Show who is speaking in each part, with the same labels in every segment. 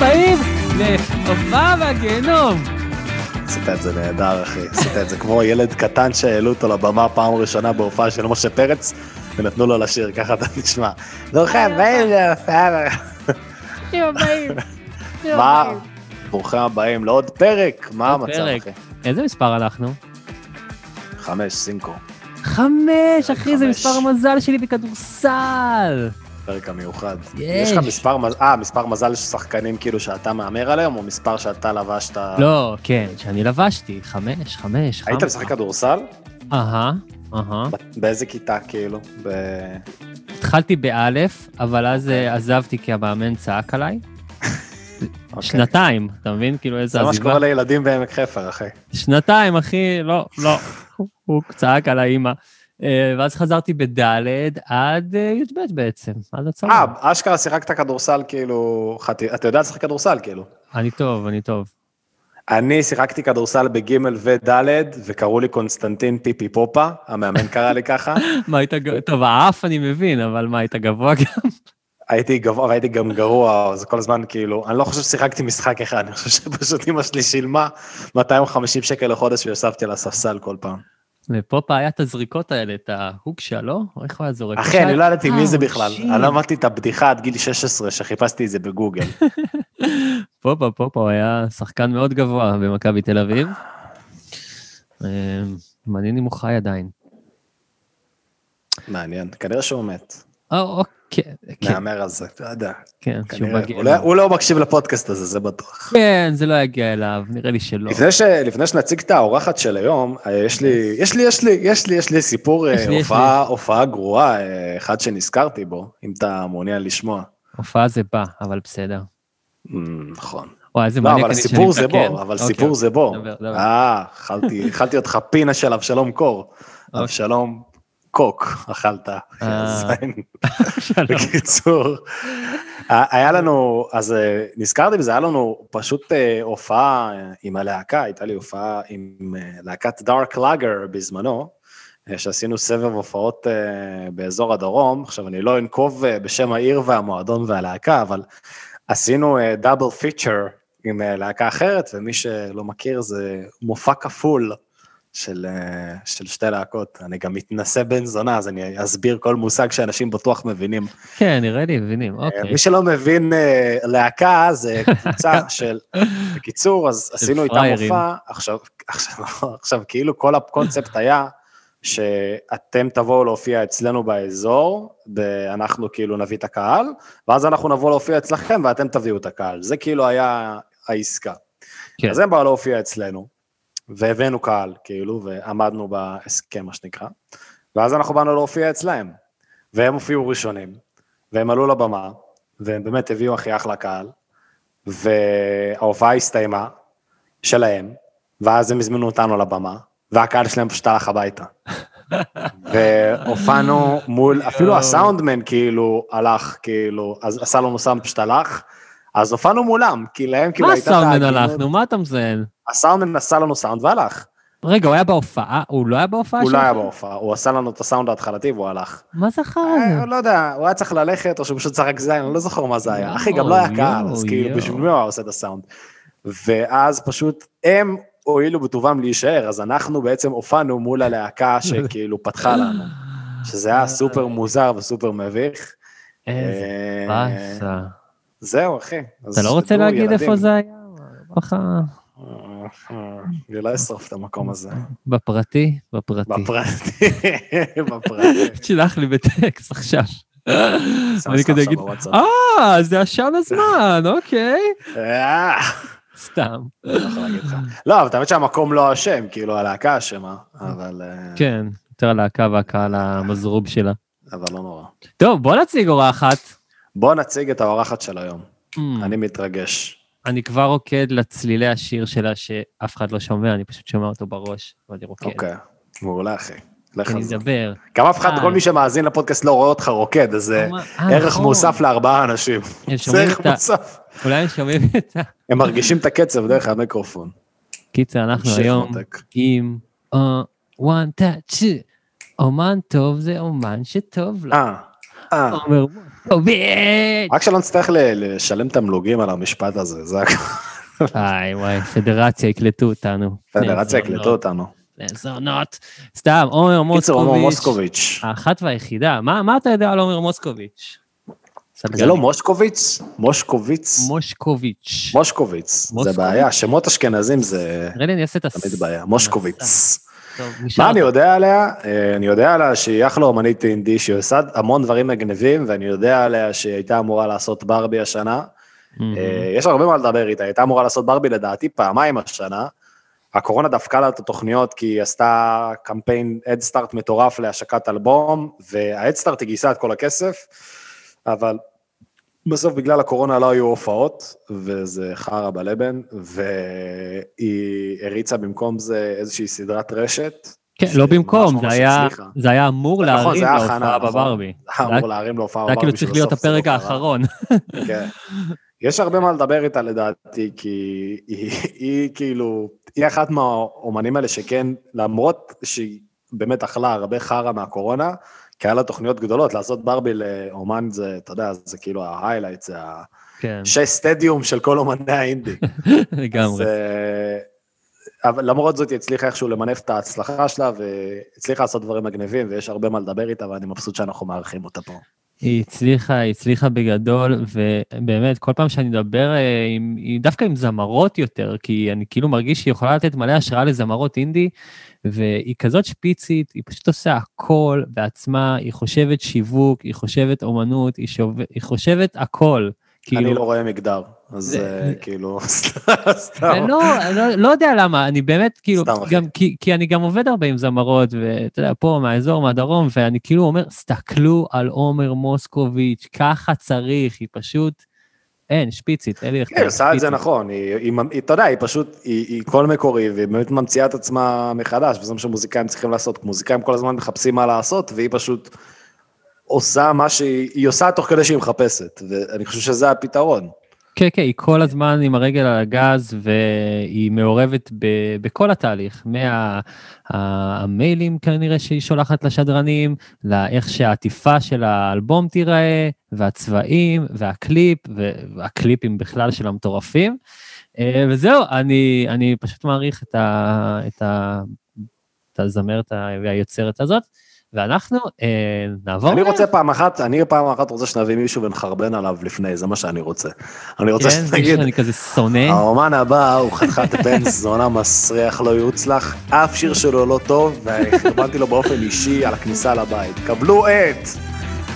Speaker 1: הבאים להופעה מהגיהנום.
Speaker 2: עשית את זה נהדר, אחי. עשית את זה כמו ילד קטן שהעלו אותו לבמה פעם ראשונה בהופעה של משה פרץ, ונתנו לו לשיר, ככה אתה נשמע. ברוכים הבאים להופעה...
Speaker 1: ברוכים הבאים.
Speaker 2: מה? ברוכים הבאים לעוד פרק, מה
Speaker 1: עוד
Speaker 2: המצב. אחי?
Speaker 1: איזה מספר אנחנו?
Speaker 2: חמש, סינקו.
Speaker 1: חמש, אחי, זה. מספר המזל שלי בכדורסל.
Speaker 2: פרק המיוחד.
Speaker 1: יש.
Speaker 2: יש לך מספר אה, מספר מזל של שחקנים כאילו שאתה מהמר עליהם, או מספר שאתה לבשת...
Speaker 1: לא, כן, שאני לבשתי, חמש, חמש,
Speaker 2: היית. משחק כדורסל?
Speaker 1: אהה, אהה.
Speaker 2: באיזה כיתה כאילו? ב...
Speaker 1: התחלתי באלף, אבל אז אה, עזבתי כי המאמן צעק עליי.
Speaker 2: אוקיי.
Speaker 1: שנתיים, אתה מבין? כאילו איזה
Speaker 2: זה מה
Speaker 1: עזיבה.
Speaker 2: שקורה לילדים בעמק חפר, אחי.
Speaker 1: שנתיים, אחי, לא, לא. הוא צעק על האימא. אה, ואז חזרתי בדלת עד אה, י"ב בעצם, עד הצבא.
Speaker 2: אה, אשכרה שיחקת כדורסל כאילו... חתי- אתה יודע לשחק כדורסל כאילו.
Speaker 1: אני טוב, אני טוב.
Speaker 2: אני שיחקתי כדורסל בג' וד', וקראו לי קונסטנטין פיפי פופה, המאמן קרא לי ככה.
Speaker 1: מה היית, טוב, האף אני מבין, אבל מה, היית גבוה גם?
Speaker 2: הייתי גבוה והייתי גם גרוע, אז כל הזמן כאילו, אני לא חושב ששיחקתי משחק אחד, אני חושב שפשוט אמא שלי שילמה 250 שקל לחודש וישבתי על הספסל כל פעם.
Speaker 1: היה את הזריקות האלה, את ההוקשה, לא? איך הוא היה זורק?
Speaker 2: אחי, אני לא ידעתי מי זה
Speaker 1: אה,
Speaker 2: בכלל. אני למדתי את הבדיחה עד גיל 16, שחיפשתי את זה בגוגל.
Speaker 1: פופה, פופה, הוא היה שחקן מאוד גבוה במכבי תל אביב. אה, מעניין אם הוא חי עדיין.
Speaker 2: מעניין, כנראה שהוא מת.
Speaker 1: אוקיי, כן,
Speaker 2: מהמר על זה, אתה יודע.
Speaker 1: כן, שהוא מגיע.
Speaker 2: הוא לא- הוא לא מקשיב לפודקאסט הזה, זה בטוח.
Speaker 1: כן, זה לא יגיע אליו, נראה לי שלא.
Speaker 2: לפני, ש... לפני שנציג את האורחת של היום, אה, יש לי, יש לי, יש לי, יש לי, יש לי סיפור, אה, הופעה, גרועה, אה, אחד שנזכרתי בו, אם אתה מעוניין לשמוע.
Speaker 1: הופעה זה בא, אבל בסדר.
Speaker 2: אמ, נכון.
Speaker 1: וואי, איזה
Speaker 2: לא,
Speaker 1: מעניין.
Speaker 2: אבל
Speaker 1: אני
Speaker 2: הסיפור
Speaker 1: שאני
Speaker 2: זה. בו, אבל
Speaker 1: אוקיי,
Speaker 2: סיפור זה בו. אה, אכלתי, אכלתי אותך פינה של אבשלום קור.
Speaker 1: אוקיי.
Speaker 2: אבשלום קוק, אכלת.
Speaker 1: אה.
Speaker 2: בקיצור, היה לנו, אז אה, נזכרתי בזה, היה לנו פשוט אה, הופעה עם הלהקה, הייתה לי הופעה עם להקת דארק לאגר בזמנו, שעשינו סבב הופעות באזור הדרום, עכשיו אני לא אנקוב בשם העיר והמועדון והלהקה, אבל עשינו דאבל פיצ'ר עם להקה אחרת, ומי שלא מכיר זה מופע כפול של, אה, של שתי להקות. אני גם מתנשא בן זונה, אז אני אסביר כל מושג שאנשים בטוח מבינים.
Speaker 1: כן, נראה לי, מבינים, אוקיי.
Speaker 2: מי שלא מבין אה, להקה זה קבוצה של, בקיצור, אז עשינו
Speaker 1: פראיירים.
Speaker 2: מופע, עכשיו, עכשיו, עכשיו כאילו כל הקונספט היה שאתם תבואו להופיע אצלנו באזור, ואנחנו כאילו נביא את הקהל, ואז אנחנו נבוא להופיע אצלכם ואתם תביאו את הקהל, זה כאילו היה העסקה.
Speaker 1: כן.
Speaker 2: אז הם באו להופיע אצלנו, והבאנו קהל, כאילו, ועמדנו בהסכם, מה שנקרא, ואז אנחנו באנו להופיע אצלהם, והם הופיעו ראשונים, והם עלו לבמה, והם באמת הביאו הכי אחלה קהל, וההופעה הסתיימה, שלהם, ואז הם הזמינו אותנו לבמה, והקהל שלהם פשוט הלך הביתה. והופענו מול, אפילו הסאונדמן כאילו הלך, כאילו, אז עשה לנו סאונד פשוט הלך, אז הופענו מולם, כי להם כאילו
Speaker 1: מה
Speaker 2: הייתה...
Speaker 1: הסאונדמן
Speaker 2: ההגינות-
Speaker 1: הלך? נו, מה אתה מזיין?
Speaker 2: הסאונדמן עשה לנו סאונד והלך.
Speaker 1: רגע, הוא היה בהופעה? הוא לא היה בהופעה
Speaker 2: הוא? לא היה בהופעה, הוא עשה לנו את הסאונד ההתחלתי והוא הלך.
Speaker 1: מה זה חרא
Speaker 2: אה,
Speaker 1: הזה?
Speaker 2: לא יודע, הוא היה צריך ללכת או שהוא פשוט צחק זין, אני לא זוכר מה זה היה. אחי, גם לא היה קהל, אז כאילו. בשביל מי הוא היה עושה את הסאונד. ואז פשוט הם הואילו בטובם להישאר, אז אנחנו בעצם הופענו מול הלהקה שכאילו פתחה לנו, שזה היה סופר מוזר וסופר מביך.
Speaker 1: איזה
Speaker 2: אה,
Speaker 1: באסה.
Speaker 2: זהו, אחי.
Speaker 1: אתה לא רוצה להגיד
Speaker 2: ילדים.
Speaker 1: איפה זה היה?
Speaker 2: אני לא אשרוף את המקום הזה.
Speaker 1: בפרטי? בפרטי.
Speaker 2: בפרטי, בפרטי.
Speaker 1: תשלח לי בטקסט עכשיו. אני אגיד,
Speaker 2: בוואטסאפ.
Speaker 1: אה, זה עשן הזמן, אוקיי.
Speaker 2: אה,
Speaker 1: סתם.
Speaker 2: לא להגיד. לא, אבל האמת שהמקום לא אשם, כאילו הלהקה אשמה, אבל אה,
Speaker 1: כן, יותר הלהקה והקהל המזרוב שלה.
Speaker 2: אבל לא נורא.
Speaker 1: טוב, בוא נציג אורחת.
Speaker 2: בוא נציג את האורחת של היום.
Speaker 1: Hmm,
Speaker 2: אני מתרגש.
Speaker 1: אני כבר רוקד לצלילי השיר שלה שאף אחד לא שומע, אני פשוט שומע אותו בראש, ואני רוקד.
Speaker 2: אוקיי, מעולה אחי. לך
Speaker 1: אני
Speaker 2: על זה.
Speaker 1: אדבר.
Speaker 2: גם אף אחד,
Speaker 1: אה.
Speaker 2: כל מי שמאזין לפודקאסט לא רואה אותך רוקד, אז זה
Speaker 1: אה,
Speaker 2: ערך
Speaker 1: נכון.
Speaker 2: מוסף לארבעה אנשים. זה ערך. מוסף.
Speaker 1: אולי הם שומעים את ה...
Speaker 2: הם מרגישים את הקצב דרך המיקרופון.
Speaker 1: קיצר, אנחנו היום. עם אה, one touch. אומן טוב זה אומן שטוב לו.
Speaker 2: אה, אה. רק שלא נצטרך לשלם תמלוגים על המשפט הזה, זה הכל.
Speaker 1: וואי וואי, פדרציה יקלטו אותנו.
Speaker 2: פדרציה יקלטו אותנו.
Speaker 1: זונות, בני זונות. סתם, עומר מוסקוביץ'. האחת והיחידה. מה אתה יודע על עומר מוסקוביץ'?
Speaker 2: זה לא מושקוביץ? מושקוביץ?
Speaker 1: מושקוביץ'.
Speaker 2: מושקוביץ. זה. בעיה, שמות אשכנזים זה
Speaker 1: לי אני אעשה את הס...
Speaker 2: תמיד בעיה. מושקוביץ. מה אני. יודע עליה? אה, אני יודע עליה שהיא אחלה אומנית אינדי, שהיא עושה המון דברים מגניבים, ואני יודע עליה שהיא הייתה אמורה לעשות ברבי השנה. אה, יש הרבה מה לדבר איתה, היא הייתה אמורה לעשות ברבי לדעתי פעמיים השנה. הקורונה דפקה לה את התוכניות כי היא עשתה קמפיין אדסטארט מטורף להשקת אלבום, והאדסטארט היא גייסה את כל הכסף, אבל בסוף בגלל הקורונה לא היו הופעות, וזה חרא בלבן, והיא הריצה במקום זה איזושהי סדרת רשת.
Speaker 1: כן, לא במקום, זה היה-. זה היה אמור להרים להופעה. בברבי.
Speaker 2: זה היה אמור להרים להופעה
Speaker 1: זה היה כאילו
Speaker 2: בברבי,
Speaker 1: צריך להיות
Speaker 2: לא
Speaker 1: הפרק. האחרון.
Speaker 2: כן. יש הרבה מה לדבר איתה לדעתי, כי היא, היא כאילו, היא אחת מהאומנים האלה שכן, למרות שהיא באמת אכלה הרבה חרא מהקורונה, כי היה לה תוכניות גדולות, לעשות ברבי לאומן זה, אתה יודע, זה כאילו ההיילייט, זה
Speaker 1: כן,
Speaker 2: השש סטדיום של כל אומני האינדי.
Speaker 1: לגמרי.
Speaker 2: אז, אה, אבל למרות זאת היא הצליחה איכשהו למנף את ההצלחה שלה, והצליחה לעשות דברים מגניבים, ויש הרבה מה לדבר איתה, ואני מבסוט שאנחנו מארחים אותה פה.
Speaker 1: היא הצליחה, היא הצליחה בגדול, ובאמת, כל פעם שאני מדבר אה, עם, דווקא עם זמרות יותר, כי אני כאילו מרגיש שהיא יכולה לתת מלא השראה לזמרות אינדי, והיא כזאת שפיצית, היא פשוט עושה הכל בעצמה, היא חושבת שיווק, היא חושבת אומנות, היא, שוב... היא חושבת הכל.
Speaker 2: אני
Speaker 1: כאילו,
Speaker 2: לא רואה מגדר, אז אה, כאילו, סתם.
Speaker 1: לא, לא, לא יודע למה, אני באמת, כאילו. גם, כי, אני גם עובד הרבה עם זמרות, ואתה יודע, פה, מהאזור, מהדרום, ואני כאילו אומר, סתכלו על עומר מוסקוביץ', ככה צריך, היא פשוט, אין, שפיצית, אין לי איך...
Speaker 2: כן, היא עושה את זה. נכון, אתה יודע, היא פשוט, היא, היא קול מקורי, והיא באמת ממציאה את עצמה מחדש, וזה מה שמוזיקאים צריכים לעשות. מוזיקאים כל הזמן מחפשים מה לעשות, והיא פשוט עושה מה שהיא, היא עושה תוך כדי שהיא מחפשת, ואני חושב שזה הפתרון.
Speaker 1: כן, כן, היא כל הזמן עם הרגל על הגז, והיא מעורבת ב, בכל התהליך, מהמיילים כנראה שהיא שולחת לשדרנים, לאיך שהעטיפה של האלבום תיראה, והצבעים, והקליפ, והקליפים בכלל של המטורפים. אה, וזהו, אני, אני פשוט מעריך את, ה, את, ה, את הזמרת והיוצרת הזאת, ואנחנו אה, נעבור...
Speaker 2: אני רוצה פעם אחת, אני פעם אחת רוצה שנביא מישהו ונחרבן עליו לפני, זה מה שאני רוצה. אני רוצה
Speaker 1: כן,
Speaker 2: שתגיד,
Speaker 1: שאני כזה שונא.
Speaker 2: האומן הבא הוא חתיכת בן זונה מסריח לא יוצלח, אף שיר שלו לא טוב, וחרבנתי לו באופן אישי על הכניסה לבית. קבלו את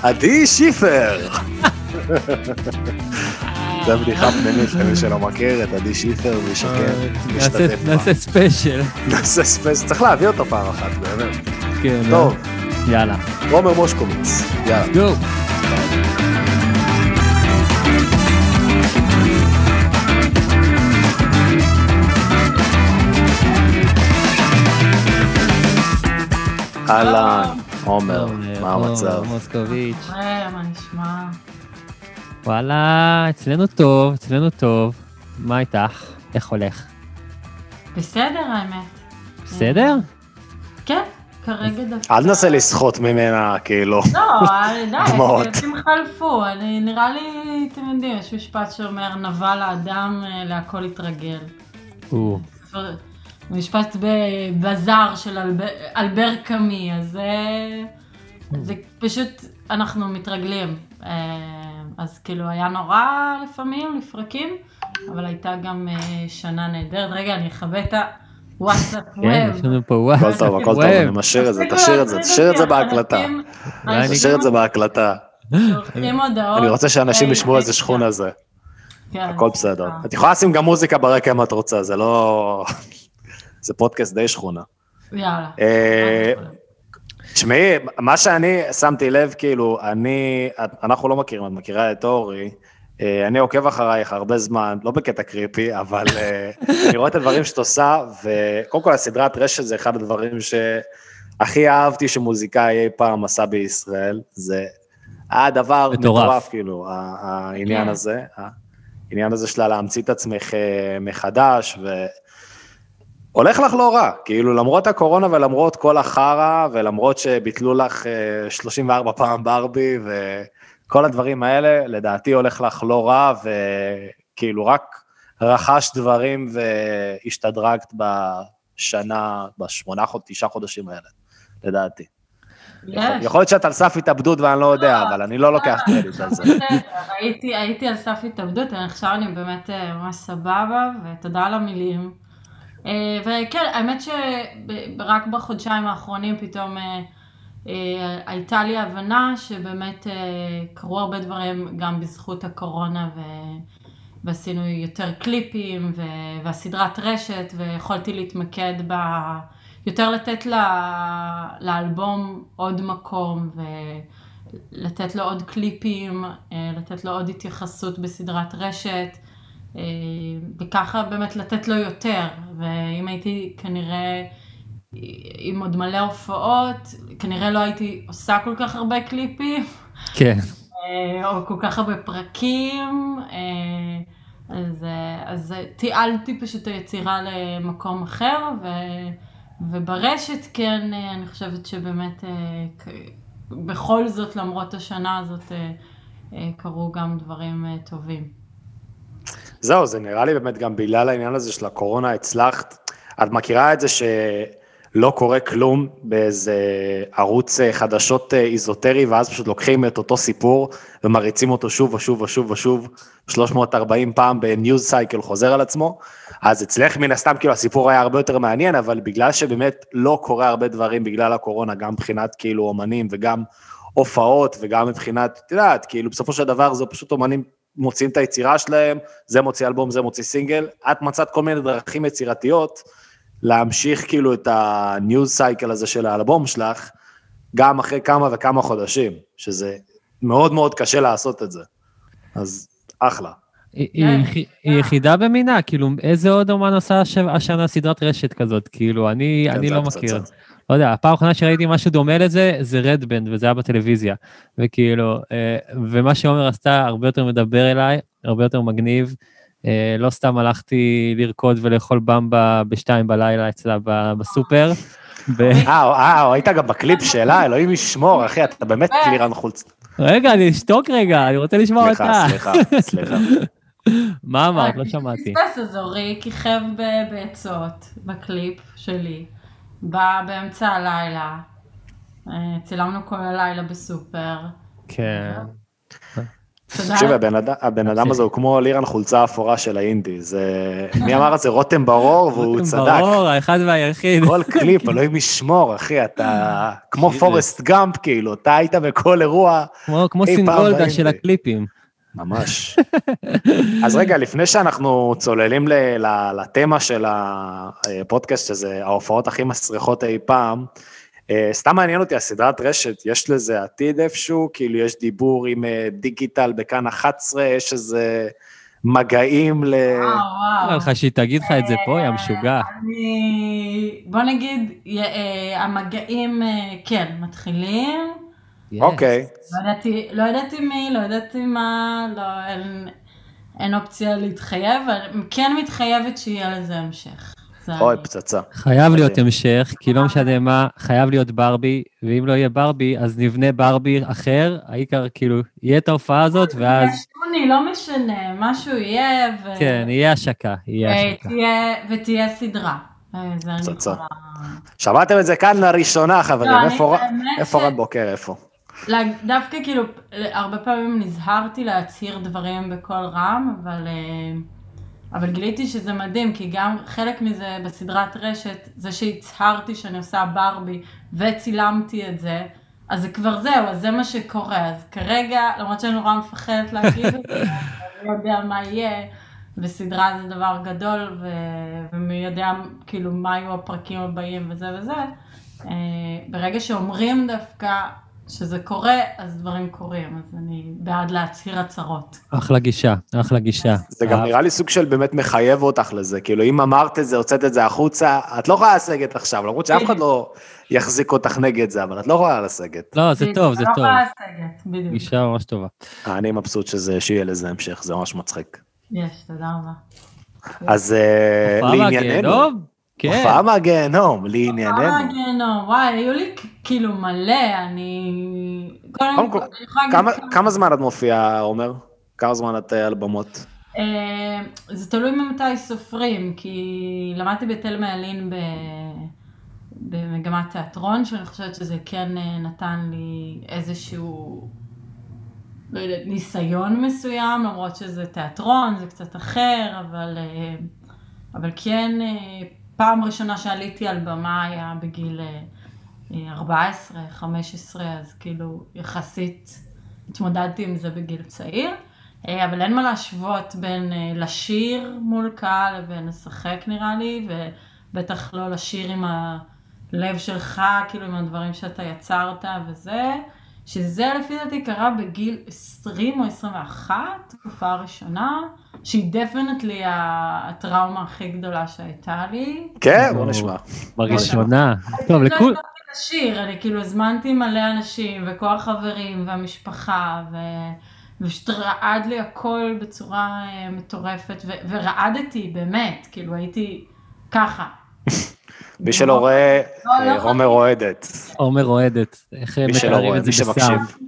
Speaker 2: עדי שיפר. זו בדיחה פנימית למי שלא מכיר, את עדי שיפר, שכן,
Speaker 1: אה,
Speaker 2: משתתף בה.
Speaker 1: נעשה special.
Speaker 2: נעשה special, צריך להביא אותו פעם אחת, באמת.
Speaker 1: כן,
Speaker 2: טוב,
Speaker 1: יאללה.
Speaker 2: עומר מושקוביץ, יאללה.
Speaker 1: go.
Speaker 2: אהלן, עומר, מה המצב?
Speaker 1: מוסקוביץ'.
Speaker 3: מה נשמע?
Speaker 1: וואלה, אצלנו טוב, אצלנו טוב. מה איתך? איך הולך?
Speaker 3: בסדר האמת.
Speaker 1: בסדר?
Speaker 3: כן, כרגע דווקא...
Speaker 2: אל תנסה לסחוט ממנה, כאילו.
Speaker 3: לא, די,
Speaker 2: דמעות.
Speaker 3: הימים חלפו. אני, נראה לי, אתם יודעים, יש משפט שאומר, נבל האדם אה, להכל יתרגל.
Speaker 1: או,
Speaker 3: משפט בזאר של אלבר, אלבר קאמי, אז אה, זה פשוט, אנחנו מתרגלים. אה, אז כאילו היה נורא לפעמים, לפרקים, אבל הייתה גם אה, שנה נהדרת. רגע, אני אכבה את הוואטסאפ
Speaker 1: כן,
Speaker 3: ווב.
Speaker 1: יש לנו פה
Speaker 2: הכל
Speaker 1: וואטסאפ.
Speaker 2: טוב, הכל טוב,
Speaker 1: ווב.
Speaker 2: אני משאיר את זה, תשאיר את זה, תשאיר את זה. בהקלטה. תשאיר את זה בהקלטה. אני רוצה שאנשים
Speaker 3: אה,
Speaker 2: ישמעו איזה
Speaker 3: אה,
Speaker 2: שכונה זה,
Speaker 3: כן.
Speaker 2: הכל בסדר.
Speaker 3: אה.
Speaker 2: את יכולה לשים גם מוזיקה ברקע אם את רוצה, זה לא... זה פודקאסט די שכונה.
Speaker 3: יאללה.
Speaker 2: אה, תשמעי, מה שאני שמתי לב, כאילו, אני, אנחנו לא מכירים, את מכירה את אורי, אה, אני עוקב אחרייך הרבה זמן, לא בקטע קריפי, אבל אה, אני רואה את הדברים שאת עושה, וקודם כל הסדרת רשת זה אחד הדברים שהכי אהבתי שמוזיקאי אי פעם עשה בישראל, זה היה דבר
Speaker 1: מטורף.
Speaker 2: כאילו, העניין
Speaker 3: כן.
Speaker 2: הזה, העניין הזה שלה להמציא את עצמך אה, מחדש, ו... הולך לך לא רע, כאילו למרות הקורונה ולמרות כל החרא ולמרות שביטלו לך אה, 34 פעם ברבי וכל הדברים האלה, לדעתי הולך לך לא רע וכאילו רק רכשת דברים והשתדרגת בשנה, בשמונה תשעה חודשים האלה, לדעתי. יכול להיות שאת על סף התאבדות ואני לא יודע, אבל אני לא לוקח קרדיט על זה.
Speaker 3: הייתי, על סף התאבדות, עכשיו אני באמת אה, ממש סבבה, ותודה על המילים. אה, וכן, האמת שרק בחודשיים האחרונים פתאום אה, אה, הייתה לי הבנה שבאמת אה, קרו הרבה דברים גם בזכות הקורונה, ו... ועשינו יותר קליפים, ו... והסדרת רשת, ויכולתי להתמקד ב... יותר לתת ל... לאלבום עוד מקום, ולתת לו עוד קליפים, אה, לתת לו עוד התייחסות בסדרת רשת, אה, וככה באמת לתת לו יותר, ואם הייתי כנראה עם עוד מלא הופעות, כנראה לא הייתי עושה כל כך הרבה קליפים.
Speaker 1: כן.
Speaker 3: אה, או כל כך הרבה פרקים, אה, אז, אה, אז תיעלתי פשוט היצירה למקום אחר, ו, וברשת כן, אני חושבת שבאמת, בכל זאת, למרות השנה הזאת, קרו גם דברים טובים.
Speaker 2: זהו, זה נראה לי באמת גם בגלל העניין הזה של הקורונה הצלחת. את מכירה את זה שלא קורה כלום באיזה ערוץ אה, חדשות אה, איזוטרי, ואז פשוט לוקחים את אותו סיפור ומריצים אותו שוב ושוב ושוב ושוב, 340 פעם בניוז סייקל חוזר על עצמו. אז אצלך מן הסתם כאילו הסיפור היה הרבה יותר מעניין, אבל בגלל שבאמת לא קורה הרבה דברים בגלל הקורונה, גם מבחינת כאילו אומנים וגם הופעות וגם מבחינת, את יודעת, כאילו בסופו של דבר זה פשוט אומנים מוציאים את היצירה שלהם, זה מוציא אלבום, זה מוציא סינגל, את מצאת כל מיני דרכים יצירתיות להמשיך כאילו את הניוז סייקל הזה של האלבום שלך, גם אחרי כמה וכמה חודשים, שזה מאוד מאוד קשה לעשות את זה. אז אחלה.
Speaker 1: היא- יח- היא יחידה במינה, כאילו, איזה עוד אומן עשה הש- השנה סדרת רשת כזאת? כאילו, אני
Speaker 2: כן,
Speaker 1: לא. מכיר. לא יודע, הפעם האחרונה שראיתי משהו דומה לזה, זה רדבנד, וזה היה בטלוויזיה. וכאילו, אה, ומה שעומר עשתה הרבה יותר מדבר אליי, הרבה יותר מגניב. אה, לא סתם הלכתי לרקוד ולאכול במבה בשתיים בלילה אצלה ב- בסופר. ו-
Speaker 2: אה, אה, היית גם בקליפ שלה, אלוהים ישמור, אחי, אתה באמת לירן חולץ.
Speaker 1: רגע, אני אשתוק רגע, אני רוצה לשמוע
Speaker 2: סליחה,
Speaker 1: אותה.
Speaker 2: סליחה, סליחה.
Speaker 1: מה אמרת? לא שמעתי.
Speaker 3: פספס, אז אורי כיכב ב- בעצות בקליפ שלי, בא באמצע הלילה, צילמנו כל הלילה בסופר.
Speaker 1: כן.
Speaker 2: תקשיב, הבן אדם- הבן אדם הזה הוא כמו לירן חולצה אפורה של האינדי, זה... מי אמר את זה? רותם ברור, והוא
Speaker 1: רותם
Speaker 2: צדק.
Speaker 1: ברור, האחד והיחיד.
Speaker 2: כל קליפ, אלוהים ישמור, אחי, אתה כמו. פורסט גאמפ, כאילו, אתה היית בכל אירוע,
Speaker 1: כמו- סינגולדה. של הקליפים.
Speaker 2: ממש. אז רגע, לפני שאנחנו צוללים לתמה של הפודקאסט, שזה ההופעות הכי מסריחות אי פעם, אה, סתם מעניין אותי, הסדרת רשת, יש לזה עתיד איפשהו? כאילו, יש דיבור עם אה, דיגיטל בכאן 11, יש איזה מגעים ל...
Speaker 3: וואו,
Speaker 1: אמר
Speaker 3: וואו.
Speaker 1: לך שהיא תגיד לך את זה פה, יא משוגע.
Speaker 3: אני... בוא נגיד, אה, המגעים, אה, כן, מתחילים.
Speaker 2: אוקיי.
Speaker 3: לא ידעתי, לא ידעתי מי, לא ידעתי מה, לא, אין, אין אופציה להתחייב, אבל כן מתחייבת שיהיה לזה המשך. זה
Speaker 2: אוי. פצצה.
Speaker 1: חייב להיות
Speaker 2: מדהים.
Speaker 1: המשך, כי לא משנה מה, חייב להיות ברבי, ואם לא יהיה ברבי, אז נבנה ברבי אחר, העיקר כאילו, יהיה את ההופעה הזאת, ואז,
Speaker 3: שוני, לא משנה, משהו יהיה, ו...
Speaker 1: כן, יהיה השקה, יהיה השקה.
Speaker 3: ותהיה, סדרה. אה,
Speaker 2: פצצה. שמעתם את זה כאן לראשונה, חברים,
Speaker 3: לא,
Speaker 2: איפה רן בוקר, איפה?
Speaker 3: דווקא כאילו, הרבה פעמים נזהרתי להצהיר דברים בקול רם, אבל, אה, אבל גיליתי שזה מדהים, כי גם חלק מזה בסדרת רשת, זה שהצהרתי שאני עושה ברבי וצילמתי את זה, אז זה כבר זהו, אז זה מה שקורה. אז כרגע, למרות שאני נורא מפחדת להגיד את זה, אני לא יודע מה יהיה, וסדרה זה דבר גדול, ו- ומי יודע כאילו מה יהיו הפרקים הבאים וזה וזה. אה, ברגע שאומרים דווקא שזה קורה, אז דברים קורים, אז אני בעד להצהיר הצהרות.
Speaker 1: אחלה גישה, אחלה גישה.
Speaker 2: זה גם נראה לי סוג של באמת מחייב אותך לזה, כאילו אם אמרת את זה, הוצאת את זה החוצה, את לא יכולה לסגת עכשיו, למרות שאף אחד לא יחזיק אותך נגד זה, אבל את לא יכולה לסגת.
Speaker 1: לא, זה טוב, זה
Speaker 3: אני
Speaker 1: טוב.
Speaker 3: לא יכולה לסגת, בדיוק.
Speaker 1: גישה ממש טובה.
Speaker 2: אני מבסוט שזה, שיהיה לזה המשך, זה ממש מצחיק.
Speaker 3: יש, תודה רבה.
Speaker 2: אז אה, לענייננו?
Speaker 1: כן.
Speaker 2: הופעה מהגיהנום,
Speaker 3: אה,
Speaker 2: לענייננו.
Speaker 3: גיהנום, וואי, היו לי כאילו מלא, אני...
Speaker 2: קודם כל, כמה- זמן את מופיעה, עומר? כמה זמן את אה, על במות?
Speaker 3: אה, זה תלוי ממתי סופרים, כי למדתי בתל מעלין ב... במגמת תיאטרון, שאני חושבת שזה כן אה, נתן לי איזשהו, לא יודעת, ניסיון מסוים, למרות שזה תיאטרון, זה קצת אחר, אבל, אה, אבל כן, אה, פעם ראשונה שעליתי על במה היה בגיל אה, 14, 15, אז כאילו יחסית התמודדתי עם זה בגיל צעיר. אה, אבל אין מה להשוות בין אה, לשיר מול קהל לבין לשחק נראה לי, ובטח לא לשיר עם הלב שלך, כאילו עם הדברים שאתה יצרת וזה, שזה לפי דעתי קרה בגיל 20 או 21, תקופה הראשונה, שהיא דפנטלי הטראומה הכי גדולה שהייתה לי.
Speaker 2: כן, בוא נשמע.
Speaker 1: בראשונה. טוב,
Speaker 3: לא
Speaker 1: לכול...
Speaker 3: לשיר, אני כאילו הזמנתי מלא אנשים, וכל החברים, והמשפחה, ו... ופשוט רעד לי הכל בצורה אה, מטורפת, ו... ורעדתי, באמת, כאילו הייתי ככה.
Speaker 2: מי שלא רואה,
Speaker 3: לא, לא
Speaker 2: עומר אוהדת.
Speaker 1: עומר אוהדת. איך מתארים את זה
Speaker 2: שמקשיב.
Speaker 1: בסאונד?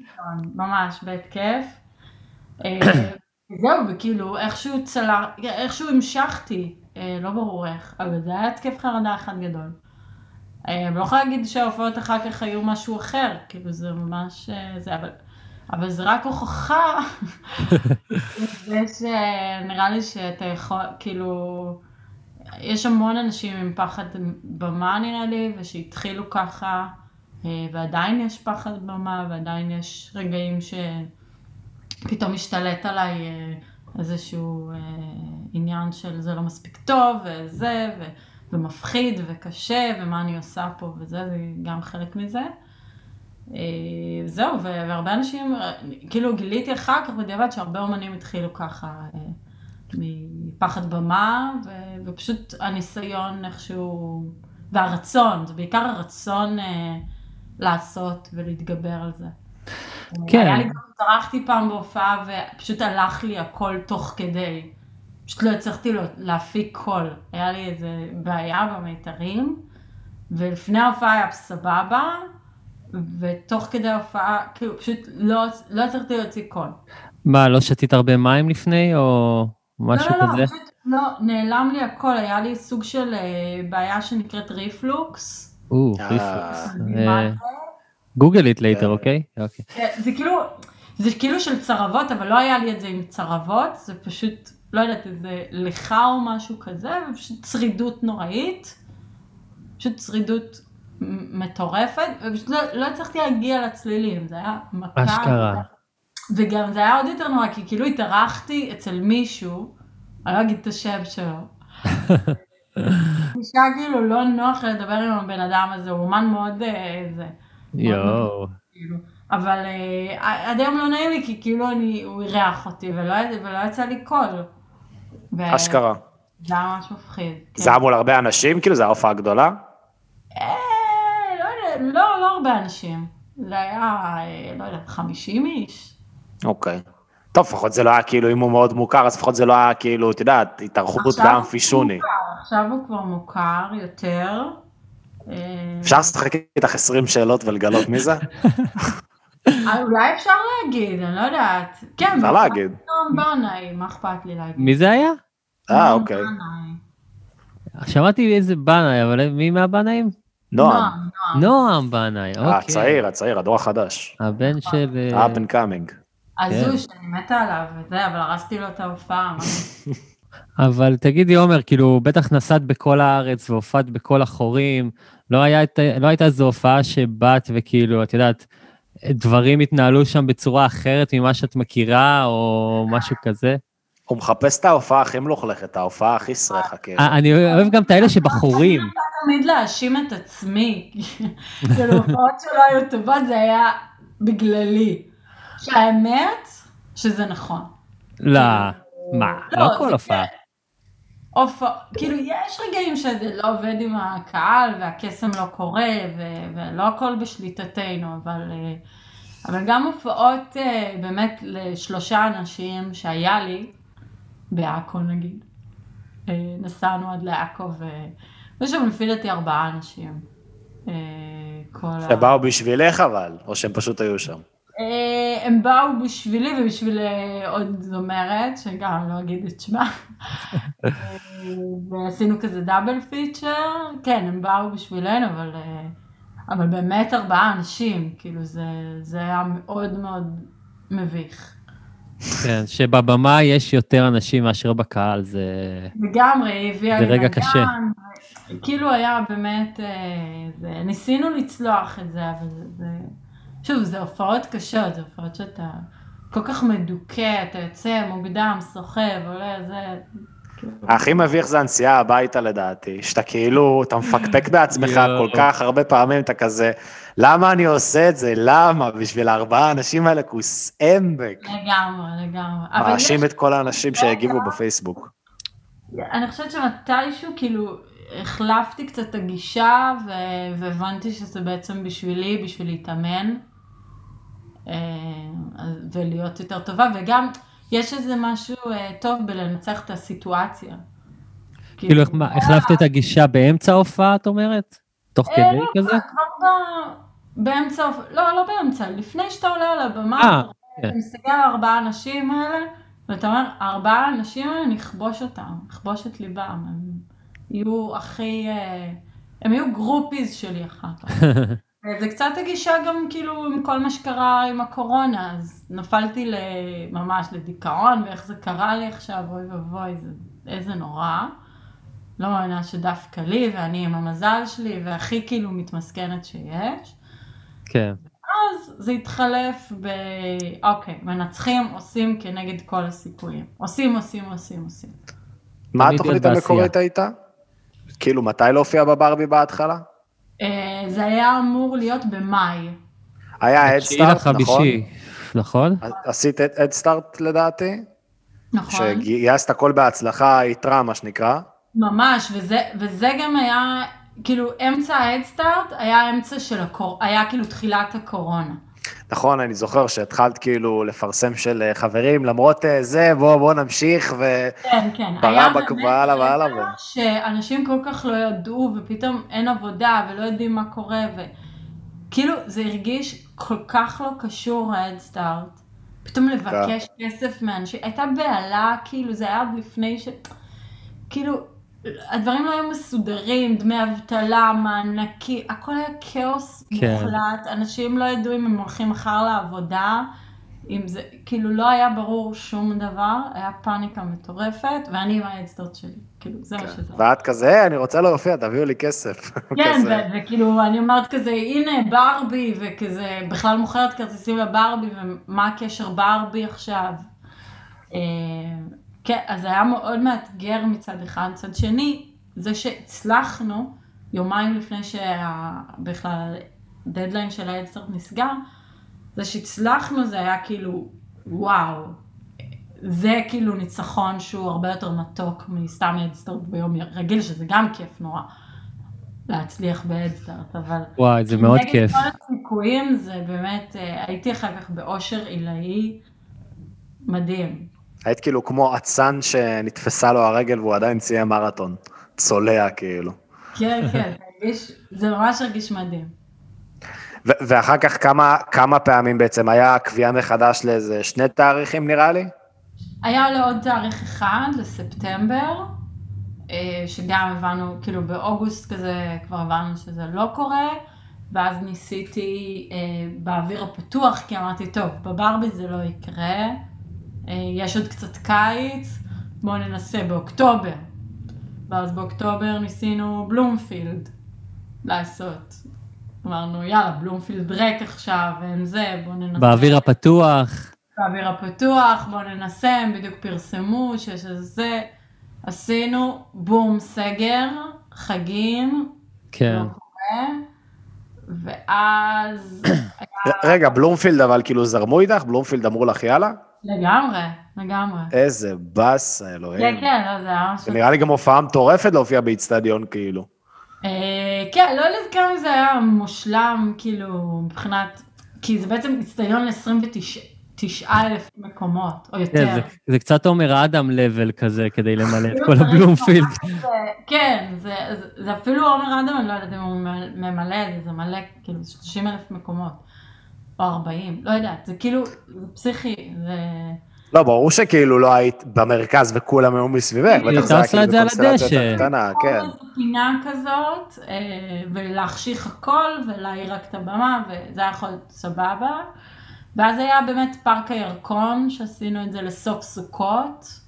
Speaker 3: ממש, בהתקף. אה, זהו, וכאילו, איכשהו צלח, איכשהו המשכתי, אה, לא ברור איך, אבל זה היה התקף חרדה אחד גדול. אה, אני לא יכולה להגיד שההופעות אחר כך היו משהו אחר, כאילו זה ממש, זה, אבל, אבל זה רק הוכחה, זה שנראה לי שאתה יכול, כאילו, יש המון אנשים עם פחד במה נראה לי, ושהתחילו ככה, אה, ועדיין יש פחד במה, ועדיין יש רגעים שפתאום משתלט עליי אה, איזשהו אה, עניין של זה לא מספיק טוב, וזה, ו... ומפחיד וקשה, ומה אני עושה פה וזה, זה גם חלק מזה. זהו, והרבה אנשים, כאילו גיליתי אחר כך בדיעבד שהרבה אומנים התחילו ככה, מפחד במה, ו- ופשוט הניסיון איכשהו, והרצון, זה בעיקר הרצון אה, לעשות ולהתגבר על זה.
Speaker 1: כן.
Speaker 3: היה לי גם, התארחתי פעם בהופעה ופשוט הלך לי הכל תוך כדי. פשוט לא הצלחתי להפיק קול. היה לי איזה בעיה במיתרים, ולפני ההופעה היה סבבה, ותוך כדי ההופעה, כאילו פשוט לא, לא הצלחתי להוציא קול.
Speaker 1: מה, לא שתית הרבה מים לפני, או משהו
Speaker 3: לא, לא,
Speaker 1: כזה?
Speaker 3: לא, פשוט לא, נעלם לי הכל, היה לי סוג של אה, בעיה שנקראת ריפלוקס.
Speaker 1: או,
Speaker 2: אה,
Speaker 1: ריפלקס.
Speaker 3: מה
Speaker 1: אה? Google it later,
Speaker 2: כן.
Speaker 1: אוקיי? אוקיי.
Speaker 3: כן, זה כאילו, זה כאילו של צרבות, אבל לא היה לי את זה עם צרבות, זה פשוט, לא יודעת, איזה ליחה או משהו כזה, ופשוט צרידות נוראית. פשוט צרידות מטורפת, ופשוט לא, לא הצלחתי להגיע לצלילים, זה היה מכה.
Speaker 1: אשכרה.
Speaker 3: וגם זה היה עוד יותר נורא, כי כאילו התארחתי אצל מישהו, אני לא אגיד את השם שלו. נשמע כאילו לא נוח לדבר עם הבן אדם הזה, הוא אומן מאוד אה, זה.
Speaker 1: יואו.
Speaker 3: כאילו. אבל אה, עד היום לא נעים לי, כי כאילו אני, הוא אירח אותי, ולא, ולא יצא לי קול. ו-
Speaker 2: אשכרה.
Speaker 3: זה היה ממש מפחיד. כן.
Speaker 2: זה היה מול הרבה אנשים, כאילו, זה היה הופעה גדולה?
Speaker 3: אה, לא יודע, לא, לא הרבה אנשים. זה היה, אה, לא יודעת, 50 איש.
Speaker 2: אוקיי. טוב, לפחות זה לא היה כאילו, אם הוא מאוד מוכר, אז לפחות זה לא היה כאילו, את יודעת, התארחות
Speaker 3: עכשיו
Speaker 2: גם
Speaker 3: הוא
Speaker 2: פישוני.
Speaker 3: מוכר, עכשיו הוא כבר מוכר יותר. אה,
Speaker 2: אפשר לשחק איתך 20 שאלות ולגלות מי זה?
Speaker 3: אה, אולי אפשר להגיד, אני לא יודעת. כן,
Speaker 2: אפשר להגיד.
Speaker 3: נועם בנאי, מה אכפת לי להגיד?
Speaker 1: מי זה היה?
Speaker 2: אה, אוקיי.
Speaker 1: שמעתי איזה בנאי, אבל מי מהבנאים?
Speaker 2: נועם.
Speaker 3: נועם.
Speaker 1: בנאי,
Speaker 2: אה,
Speaker 1: אוקיי.
Speaker 2: הצעיר, הצעיר, הדור החדש.
Speaker 1: הבן של... אה,
Speaker 2: up and coming.
Speaker 3: הזוי שאני מתה עליו וזה, אבל הרסתי לו את ההופעה.
Speaker 1: אבל תגידי, עומר, כאילו, בטח נסעת בכל הארץ והופעת בכל החורים, לא, היה לא הייתה איזו הופעה שבאת וכאילו, את יודעת, דברים התנהלו שם בצורה אחרת ממה שאת מכירה, או משהו כזה?
Speaker 2: הוא מחפש את ההופעה הכי מלוכלכת, ההופעה הכי סרחה, כאילו.
Speaker 1: אה, אני אוהב גם את האלה שבחורים.
Speaker 3: אני רוצה תמיד להאשים את עצמי. כאילו, הופעות שלא היו טובות, זה היה בגללי. שהאמת, שזה נכון.
Speaker 1: לא, מה,
Speaker 3: לא,
Speaker 1: לא כל הופעה.
Speaker 3: הופעה, כאילו, יש רגעים שזה לא עובד עם הקהל, והקסם לא קורה, ו- ולא הכל בשליטתנו, אבל, אה, אבל גם הופעות אה, באמת לשלושה אנשים שהיה לי, בעכו נגיד, אה, נסענו עד לעכו, ויש שם לפי דעתי ארבעה אנשים.
Speaker 2: שבאו בשבילך אבל, או שהם פשוט היו שם.
Speaker 3: אה, הם באו בשבילי ובשביל אה, עוד זומרת, שגם לא אגיד את שמה. אה, ועשינו כזה דאבל פיצ'ר, כן, הם באו בשבילנו, אבל, אבל באמת ארבעה אנשים, כאילו זה, זה היה מאוד מאוד מביך.
Speaker 1: כן, שבבמה יש יותר אנשים מאשר בקהל, זה...
Speaker 3: לגמרי, הביאה לי
Speaker 1: רגע קשה.
Speaker 3: כאילו היה באמת, זה, ניסינו לצלוח את זה, אבל זה, זה, שוב, זה הופעות קשות, זה הופעות שאתה כל כך מדוכא, אתה יוצא מוקדם, סוחב, עולה, זה...
Speaker 2: הכי מביך זה הנסיעה הביתה לדעתי, שאתה כאילו, אתה מפקפק בעצמך. כל כך הרבה פעמים, אתה כזה, למה אני עושה את זה? למה? בשביל הארבעה האנשים האלה כוס עמק.
Speaker 3: לגמרי, לגמרי.
Speaker 2: מאשים את כל האנשים שהגיבו בפייסבוק.
Speaker 3: אני חושבת שמתישהו, כאילו, החלפתי קצת את הגישה, ו- והבנתי שזה בעצם בשבילי, בשביל להתאמן, ולהיות יותר טובה, וגם יש איזה משהו אה, טוב בלנצח את הסיטואציה.
Speaker 1: כאילו, איך- מה, החלפת את הגישה באמצע ההופעה, את אומרת? תוך
Speaker 3: אה,
Speaker 1: כדי
Speaker 3: לא,
Speaker 1: כזה?
Speaker 3: כבר באמצע, לא, לא באמצע, לפני שאתה עולה על הבמה,
Speaker 1: אה,
Speaker 3: אתה
Speaker 1: כן.
Speaker 3: מסתכל על הארבעה האנשים האלה, ואתה אומר, הארבעה האנשים האלה, נכבוש אותם, נכבוש את ליבם, הם יהיו הכי, אה, הם יהיו גרופיז שלי אחר כך. זה קצת הגישה גם כאילו עם כל מה שקרה עם הקורונה, אז נפלתי ממש לדיכאון, ואיך זה קרה לי עכשיו, אוי ואבוי, זה, איזה נורא. לא מאמינה שדווקא לי, ואני עם המזל שלי, והכי כאילו מתמסכנת שיש.
Speaker 1: כן.
Speaker 3: אז זה התחלף ב... אוקיי, מנצחים, עושים כנגד כל הסיכויים. עושים, עושים, עושים, עושים.
Speaker 2: מה התוכנית המקורית הייתה? כאילו, מתי להופיע בברבי בהתחלה?
Speaker 3: אה, זה היה אמור להיות במאי.
Speaker 2: היה
Speaker 1: תשיעי
Speaker 2: הדסטארט, נכון?
Speaker 1: נכון?
Speaker 2: עשית הדסטארט לדעתי?
Speaker 3: נכון.
Speaker 2: שגייסת הכל בהצלחה, יתרה, מה שנקרא.
Speaker 3: ממש, וזה, וזה גם היה, כאילו, אמצע ההדסטארט היה אמצע של הקור... היה כאילו תחילת הקורונה.
Speaker 2: נכון, אני זוכר שהתחלת כאילו לפרסם של אה, חברים, למרות אה, זה, בוא, בוא נמשיך, ו...
Speaker 3: כן, כן. היה באמת
Speaker 2: והלאה והלאה,
Speaker 3: רגע שאנשים כל כך לא ידעו, ופתאום אין עבודה, ולא יודעים מה קורה, וכאילו, זה הרגיש כל כך לא קשור ההדסטארט. פתאום לבקש כסף מאנשים, הייתה בהלה, כאילו, זה היה עוד לפני ש... כאילו, הדברים לא היו מסודרים, דמי אבטלה, מענקים, הכל היה כאוס
Speaker 1: כן.
Speaker 3: מוחלט, אנשים לא ידעו אם הם הולכים מחר לעבודה, אם זה, כאילו לא היה ברור שום דבר, היה פאניקה מטורפת, ואני עם ההדסטארט שלי, כאילו, זה מה שזה.
Speaker 2: ואת כזה, אני רוצה להופיע, תביאו לי כסף.
Speaker 3: כן. ו- וכאילו, אני אומרת כזה, הנה ברבי, וכזה, בכלל מוכרת כרטיסים לברבי, ומה הקשר ברבי עכשיו? כן, אז זה היה מאוד מאתגר מצד אחד. מצד שני, זה שהצלחנו, יומיים לפני שבכלל הדדליין של ההדסטארט נסגר, זה שהצלחנו זה היה כאילו, וואו, זה כאילו ניצחון שהוא הרבה יותר מתוק מסתם הדסטארט ביום רגיל, שזה גם כיף נורא. להצליח בהדסטארט, אבל...
Speaker 1: וואי, זה מאוד כיף.
Speaker 3: נגד כל הסיכויים זה באמת, אה, הייתי אחר כך באושר עילאי מדהים.
Speaker 2: היית כאילו כמו אצן שנתפסה לו הרגל והוא עדיין סיים מרתון. צולע כאילו.
Speaker 3: כן, כן, זה ממש הרגיש מדהים.
Speaker 2: ו- ואחר כך כמה, כמה פעמים בעצם היה קביעה מחדש לאיזה שני תאריכים נראה לי?
Speaker 3: היה לעוד תאריך אחד, לספטמבר, אה, שגם הבנו, כאילו באוגוסט כזה כבר הבנו שזה לא קורה, ואז ניסיתי אה, באוויר הפתוח, כי אמרתי, טוב, בברבי זה לא יקרה, יש עוד קצת קיץ, בואו ננסה באוקטובר. ואז באוקטובר ניסינו בלומפילד לעשות. אמרנו, יאללה, בלומפילד ריק עכשיו, אין זה, בואו ננסה.
Speaker 1: באוויר הפתוח.
Speaker 3: באוויר הפתוח, בואו ננסה, הם בדיוק פרסמו שיש איזה זה. עשינו, בום, סגר, חגים,
Speaker 1: כן.
Speaker 3: לא קורה, ואז היה
Speaker 2: רגע, בלומפילד אבל כאילו זרמו איתך? בלומפילד אמרו לך יאללה?
Speaker 3: לגמרי, לגמרי.
Speaker 2: איזה באסה,
Speaker 3: כן,
Speaker 2: אלוהים.
Speaker 3: כן, לא, זה היה משהו...
Speaker 2: נראה לי גם הופעה מטורפת להופיע באיצטדיון כאילו.
Speaker 3: אה, כן, לא יודעת כמה זה היה מושלם, כאילו, מבחינת... כי זה בעצם אצטדיון ל-29 אלף מקומות, או
Speaker 1: כן,
Speaker 3: יותר.
Speaker 1: זה- זה קצת עומר אדם לבל כזה כדי למלא את
Speaker 3: כאילו
Speaker 1: כל הבלומפילד.
Speaker 3: כן, זה, אפילו עומר אדם, אני לא יודעת אם הוא ממלא את זה, זה מלא, כאילו, זה 30 אלף מקומות, או 40, לא יודעת, זה כאילו, זה פסיכי, זה...
Speaker 2: לא, ברור שכאילו לא היית במרכז וכולם היו מסביבך,
Speaker 1: היא
Speaker 2: בטח זה היה כאילו בקונסטלציה קטנה, כן.
Speaker 3: פינה כזאת, אה, ולהחשיך הכל, ולהאיר רק את הבמה, וזה היה יכול להיות סבבה. ואז היה באמת פארק הירקון, שעשינו את זה לסוף סוכות,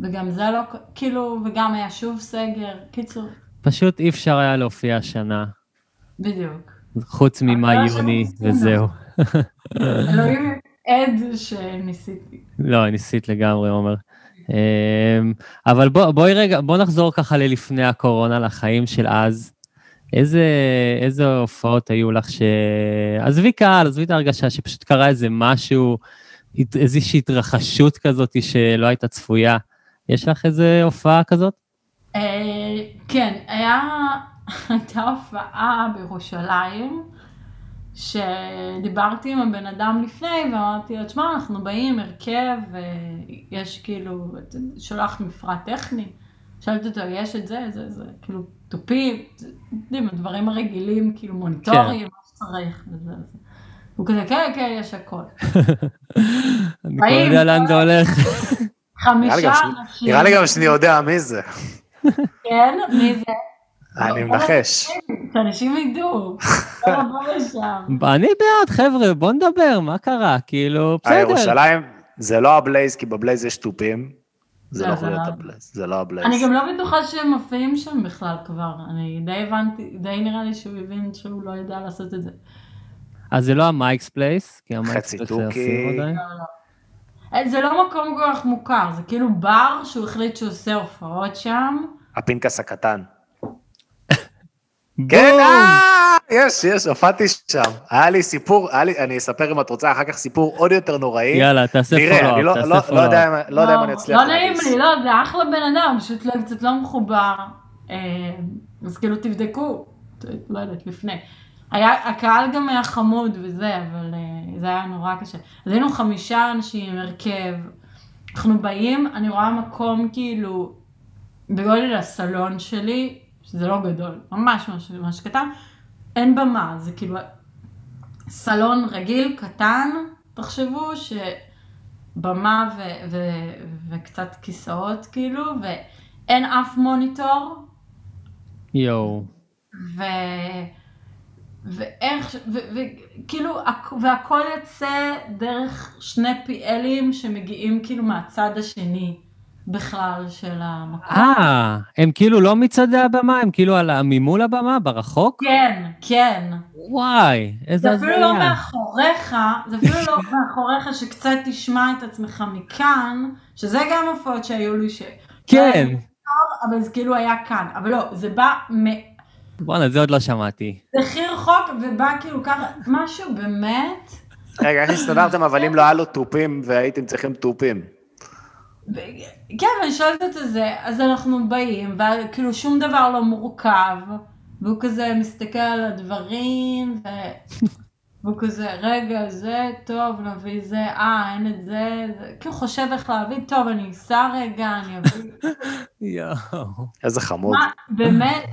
Speaker 3: וגם זה לא, כאילו, וגם היה שוב סגר, קיצור,
Speaker 1: פשוט אי אפשר היה להופיע השנה,
Speaker 3: בדיוק.
Speaker 1: חוץ ממאי-יוני,
Speaker 3: שעשינו.
Speaker 1: וזהו.
Speaker 3: אלוהים עד שניסיתי.
Speaker 1: לא, ניסית לגמרי, עומר. אמ, אבל בוא, בואי רגע, בוא נחזור ככה ללפני הקורונה, לחיים של אז. איזה, איזה הופעות היו לך ש... עזבי קהל, עזבי את ההרגשה שפשוט קרה איזה משהו, איזושהי התרחשות כזאת שלא הייתה צפויה. יש לך איזה הופעה כזאת?
Speaker 3: אה, כן, היה, הייתה הופעה בירושלים, שדיברתי עם הבן אדם לפני, ואמרתי לו, תשמע, אנחנו באים, הרכב, ויש כאילו, שולח מפרט טכני. שאלתי אותו, יש את זה, זה, זה, כאילו, תופים, יודעים, הדברים הרגילים, כאילו, מוניטורים, מה שצריך, וזה, זה. הוא כזה, כן, כן, יש הכל.
Speaker 1: אני כבר יודע לאן זה הולך.
Speaker 3: חמישה אנשים.
Speaker 2: נראה לי גם שאני יודע מי זה.
Speaker 3: כן, מי זה?
Speaker 2: אני מנחש.
Speaker 3: שאנשים ידעו. לא לבוא לשם.
Speaker 1: אני בעד, חבר'ה, בוא נדבר, מה קרה? כאילו, בסדר.
Speaker 2: הירושלים זה לא ה Blaze, כי ב Blaze יש תופים. זה
Speaker 3: לא,
Speaker 2: לא
Speaker 3: זה
Speaker 2: יכול להיות
Speaker 3: לא.
Speaker 2: ה Blaze, זה לא ה Blaze.
Speaker 3: אני גם לא בטוחה שהם מופיעים שם בכלל כבר. אני די הבנתי, די נראה לי שהוא הבין שהוא לא יודע לעשות את זה.
Speaker 1: אז זה לא המייקס פלייס, כי המייקס
Speaker 2: חצי
Speaker 1: פלייס
Speaker 2: תוכי.
Speaker 1: עשינו עדיין.
Speaker 3: אה, זה לא מקום כל כך מוכר, זה כאילו בר שהוא החליט שהוא עושה הופעות שם.
Speaker 2: הפנקס הקטן. כן, אה, יש, יש, הופעתי שם. היה לי סיפור, היה לי, אני אספר אם את רוצה אחר כך סיפור עוד יותר נוראי.
Speaker 1: יאללה, תעשה
Speaker 2: נראה, אני
Speaker 1: פולו-אפ,
Speaker 2: לא- לא- לא
Speaker 1: פולו-אפ.
Speaker 2: יודע אם- לא יודע אם אני אצליח
Speaker 3: לא נעים. לי, לא, זה אחלה בן אדם, פשוט לא, קצת לא מחובר. אה, אז כאילו תבדקו, ת- לא יודעת, לפני. היה, הקהל גם היה חמוד וזה, אבל אה, זה היה נורא קשה. אז היינו חמישה אנשים, הרכב. אנחנו באים, אני רואה מקום כאילו בגודל הסלון שלי, שזה לא גדול, ממש ממש ממש קטן, אין במה, זה כאילו סלון רגיל, קטן, תחשבו, שבמה ו- ו- וקצת כיסאות כאילו, ואין אף מוניטור,
Speaker 1: יואו.
Speaker 3: ו... ואיך, וכאילו, הכ- והכל יוצא דרך שני פיאלים שמגיעים כאילו מהצד השני בכלל של המקום.
Speaker 1: אה, הם כאילו לא מצעדי הבמה, הם כאילו על ממול הבמה, ברחוק?
Speaker 3: כן, כן.
Speaker 1: וואי, איזה
Speaker 3: זה אפילו לא
Speaker 1: הזיה.
Speaker 3: מאחוריך, זה אפילו לא מאחוריך שקצת תשמע את עצמך מכאן, שזה גם הופעות שהיו לי ש...
Speaker 1: כן.
Speaker 3: אבל זה כאילו היה כאן, אבל לא, זה בא מ...
Speaker 1: בואנה, זה עוד לא שמעתי.
Speaker 3: זה הכי רחוק ובא כאילו ככה, משהו באמת,
Speaker 2: רגע, איך הסתדרתם, אבל אם לא היה לו תופים והייתם צריכים תופים.
Speaker 3: כן, ואני שואלת את זה, אז אנחנו באים, וכאילו שום דבר לא מורכב, והוא כזה מסתכל על הדברים, ו... והוא כזה, רגע, זה, טוב, נביא זה, אה, אין את זה, זה, כאילו חושב איך להביא, טוב, אני אסע רגע, אני אביא.
Speaker 1: יואו.
Speaker 2: איזה חמוד.
Speaker 3: מה, באמת,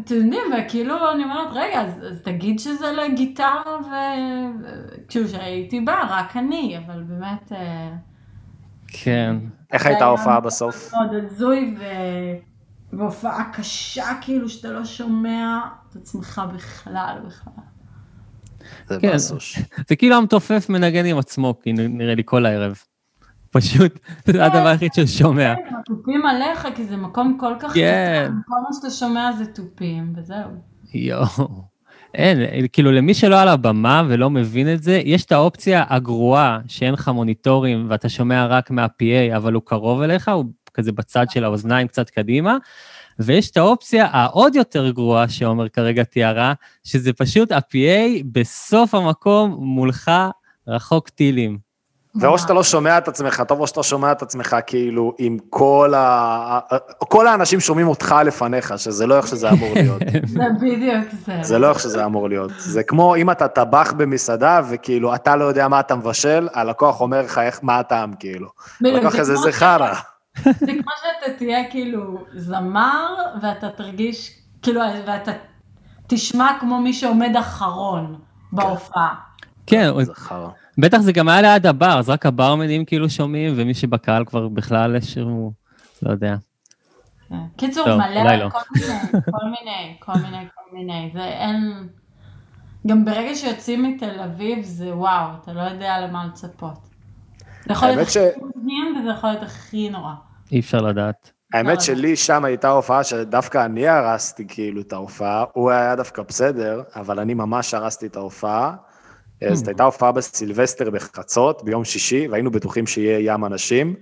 Speaker 3: אתם יודעים, וכאילו אני אומרת, רגע, אז, אז תגיד שזה לגיטרה, וכאילו שהייתי באה, רק אני, אבל באמת, אה,
Speaker 1: כן.
Speaker 2: איך הייתה ההופעה בסוף?
Speaker 3: מאוד הזוי, ו... והופעה קשה, כאילו, שאתה לא שומע את עצמך בכלל, בכלל.
Speaker 2: זה
Speaker 1: כן.
Speaker 2: בסוש.
Speaker 1: זה כאילו המתופף מנגן עם עצמו, נ- נראה לי כל הערב. פשוט, זה הדבר היחיד שהוא שומע.
Speaker 3: כן, התופים עליך, כי זה מקום כל כך
Speaker 1: כן.
Speaker 3: קטן, כל מה שאתה שומע זה תופים, וזהו.
Speaker 1: יואו. אין, כאילו למי שלא על הבמה ולא מבין את זה, יש את האופציה הגרועה שאין לך מוניטורים ואתה שומע רק מה-PA, אבל הוא קרוב אליך, הוא כזה בצד של האוזניים קצת קדימה, ויש את האופציה העוד יותר גרועה שעומר כרגע תיארה, שזה פשוט ה-PA בסוף המקום מולך רחוק טילים.
Speaker 2: ואו שאתה לא שומע את עצמך טוב, או שאתה שומע את עצמך כאילו עם כל ה... כל האנשים שומעים אותך לפניך, שזה לא איך שזה אמור להיות.
Speaker 3: זה בדיוק זה.
Speaker 2: זה לא איך שזה אמור להיות. זה כמו אם אתה טבח במסעדה, וכאילו אתה לא יודע מה אתה מבשל, הלקוח אומר לך איך, מה הטעם, כאילו.
Speaker 3: בדיוק,
Speaker 2: הלקוח
Speaker 3: זה
Speaker 2: הזה
Speaker 3: כמו
Speaker 2: זה חרא.
Speaker 3: זה כמו שאתה תהיה כאילו זמר, ואתה תרגיש, כאילו, ואתה תשמע כמו מי שעומד אחרון בהופעה.
Speaker 1: כן,
Speaker 2: זה חרא.
Speaker 1: בטח זה גם היה ליד הבר, אז רק הברמנים כאילו שומעים, ומי שבקהל כבר בכלל שהוא, לא יודע.
Speaker 3: כן. קיצור,
Speaker 1: טוב,
Speaker 3: מלא,
Speaker 1: לא.
Speaker 3: כל מיני, כל מיני, כל מיני, כל מיני, ואין... גם ברגע שיוצאים מתל אביב זה וואו, אתה לא יודע למה לצפות. זה יכול להיות הכי
Speaker 2: ש-
Speaker 3: מדהים וזה יכול להיות הכי נורא.
Speaker 1: אי אפשר לדעת.
Speaker 2: האמת
Speaker 3: לא,
Speaker 2: שלי שם הייתה הופעה שדווקא אני הרסתי כאילו את ההופעה, הוא היה דווקא בסדר, אבל אני ממש הרסתי את ההופעה.
Speaker 1: Hmm.
Speaker 2: זאת הייתה הופעה בסילבסטר בחצות, ביום שישי, והיינו בטוחים שיהיה ים אנשים,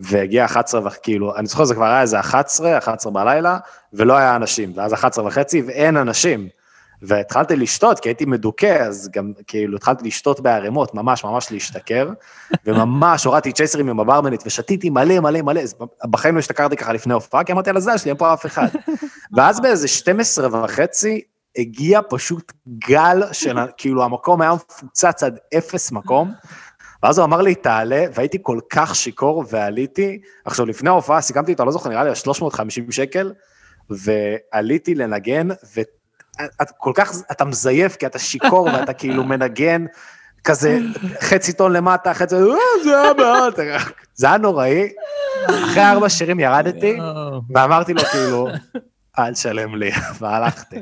Speaker 2: והגיע 11 וכאילו, אני זוכר זה כבר היה איזה 11, 11 בלילה, ולא היה אנשים, ואז 11 וחצי ואין אנשים. והתחלתי לשתות, כי הייתי מדוכא, אז גם כאילו התחלתי לשתות בערימות, ממש ממש להשתכר, וממש הורדתי צ'ייסרים עם הברמנית, ושתיתי מלא מלא מלא, אז בחיים לא השתכרתי ככה לפני הופעה, כי אמרתי על הזין שלי, אין פה אף אחד. ואז באיזה 12 וחצי, הגיע פשוט גל של, כאילו המקום היה מפוצץ עד אפס מקום, ואז הוא אמר לי, תעלה, והייתי כל כך שיכור ועליתי. עכשיו, לפני ההופעה סיכמתי איתו, לא זוכר, נראה לי על 350 שקל, ועליתי לנגן, ואת כל כך, אתה מזייף, כי אתה שיכור ואתה כאילו מנגן, כזה חצי טון למטה, חצי, "אה, זה היה מעט, זה היה נוראי. אחרי ארבע שירים ירדתי, ואמרתי לו כאילו, אל תשלם לי, והלכתי.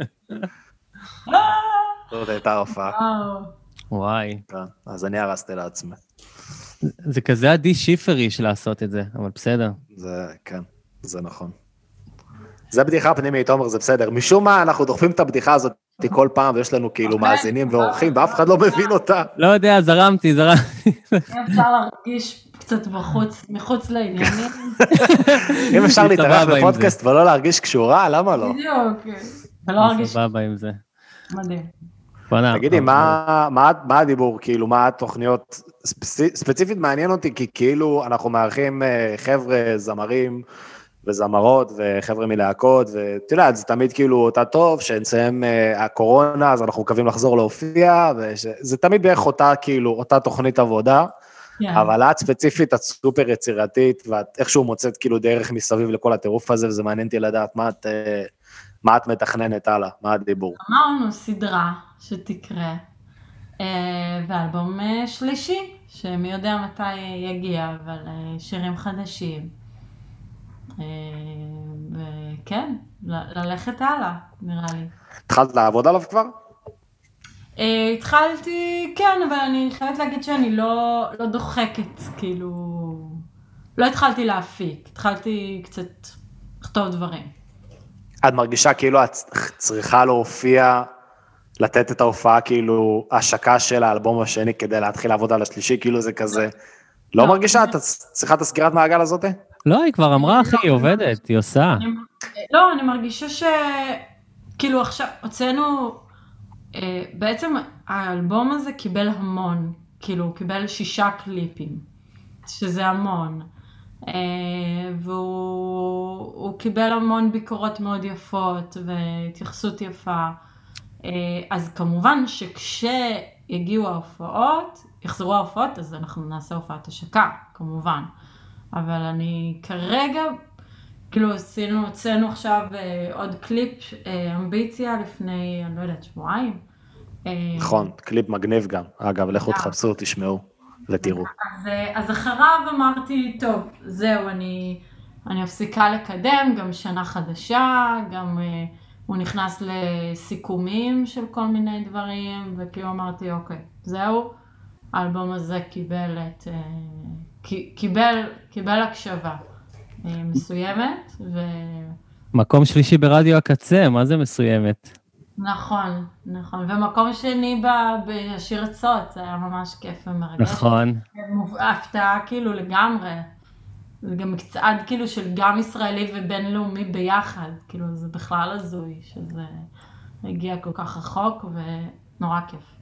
Speaker 2: זאת הייתה ההופעה,
Speaker 3: וואו.
Speaker 1: וואי.
Speaker 2: כן, אז אני הרסתי לעצמי.
Speaker 1: זה כזה עדי שיפריש לעשות את זה, אבל בסדר.
Speaker 2: זה, כן, זה נכון. זה בדיחה פנימית, עומר, זה בסדר. משום מה, אנחנו דוחפים את הבדיחה הזאת כל פעם, ויש לנו כאילו מאזינים ואורחים, ואף אחד לא מבין אותה.
Speaker 1: לא יודע, זרמתי, זרמתי.
Speaker 3: אם אפשר להרגיש קצת בחוץ, מחוץ לעניינים.
Speaker 2: אם אפשר להתארח בפודקאסט ולא להרגיש קשורה, למה לא?
Speaker 3: בדיוק. ולא להרגיש
Speaker 1: סבבה עם זה.
Speaker 3: מדהים.
Speaker 2: תגידי, מה, מה, מה הדיבור, כאילו, מה התוכניות, ספצי, ספציפית מעניין אותי, כי כאילו אנחנו מארחים אה, חבר'ה, זמרים וזמרות וחבר'ה מלהקות, ואת יודעת, זה תמיד כאילו אותה טוב, שנסיים אה, הקורונה, אז אנחנו מקווים לחזור להופיע, וזה תמיד בערך אותה, כאילו, אותה תוכנית עבודה,
Speaker 3: כן.
Speaker 2: אבל את ספציפית, את סופר יצירתית, ואת איכשהו מוצאת כאילו דרך מסביב לכל הטירוף הזה, וזה מעניין אותי לדעת מה את, אה, מה את מתכננת הלאה, מה הדיבור.
Speaker 3: אמרנו סדרה שתקרה, אה, ואלבום אה, שלישי, שמי יודע מתי יגיע, אבל אה, שירים חדשים. וכן, ללכת הלאה, נראה לי.
Speaker 2: התחלת לעבוד עליו כבר?
Speaker 3: אה, התחלתי, כן, אבל אני חייבת להגיד שאני לא, לא דוחקת, כאילו... לא התחלתי להפיק, התחלתי קצת לכתוב דברים.
Speaker 2: את מרגישה כאילו את צריכה להופיע, לתת את ההופעה, כאילו, השקה של האלבום השני כדי להתחיל לעבוד על השלישי, כאילו זה כזה... לא
Speaker 3: לא.
Speaker 2: מרגישה? את צריכה את הסגירת מעגל הזאת?
Speaker 1: לא, היא כבר אמרה, אחי, היא עובדת, היא עושה.
Speaker 3: לא, אני מרגישה ש... כאילו עכשיו, הוצאנו... אה, בעצם האלבום הזה קיבל המון, כאילו, הוא קיבל שישה קליפים, שזה המון. אה, והוא הוא קיבל המון ביקורות מאוד יפות והתייחסות יפה. אה, אז כמובן שכשיגיעו ההופעות, יחזרו ההופעות, אז אנחנו נעשה הופעת השקה, כמובן. אבל אני כרגע, כאילו עשינו, הוצאנו עכשיו אה, עוד קליפ, אמביציה, לפני, אני לא יודעת, שבועיים.
Speaker 2: נכון, קליפ מגניב גם. אגב, לכו. תחפשו, תשמעו ותראו.
Speaker 3: אז, אה, אז אחריו אמרתי, טוב, זהו, אני, אני מפסיקה לקדם, גם שנה חדשה, גם אה, הוא נכנס לסיכומים של כל מיני דברים, וכאילו אמרתי, אוקיי, זהו, האלבום הזה קיבל את, אה, קיבל, קיבל הקשבה אה, מסוימת, ו...
Speaker 1: מקום שלישי ברדיו הקצה, מה זה מסוימת?
Speaker 3: נכון, נכון. ומקום שני בשיר עצות, זה היה ממש כיף ומרגש.
Speaker 1: נכון.
Speaker 3: הפתעה כאילו לגמרי. זה גם מצעד כאילו של גם ישראלי ובינלאומי ביחד. כאילו זה בכלל הזוי שזה הגיע כל כך רחוק ונורא כיף.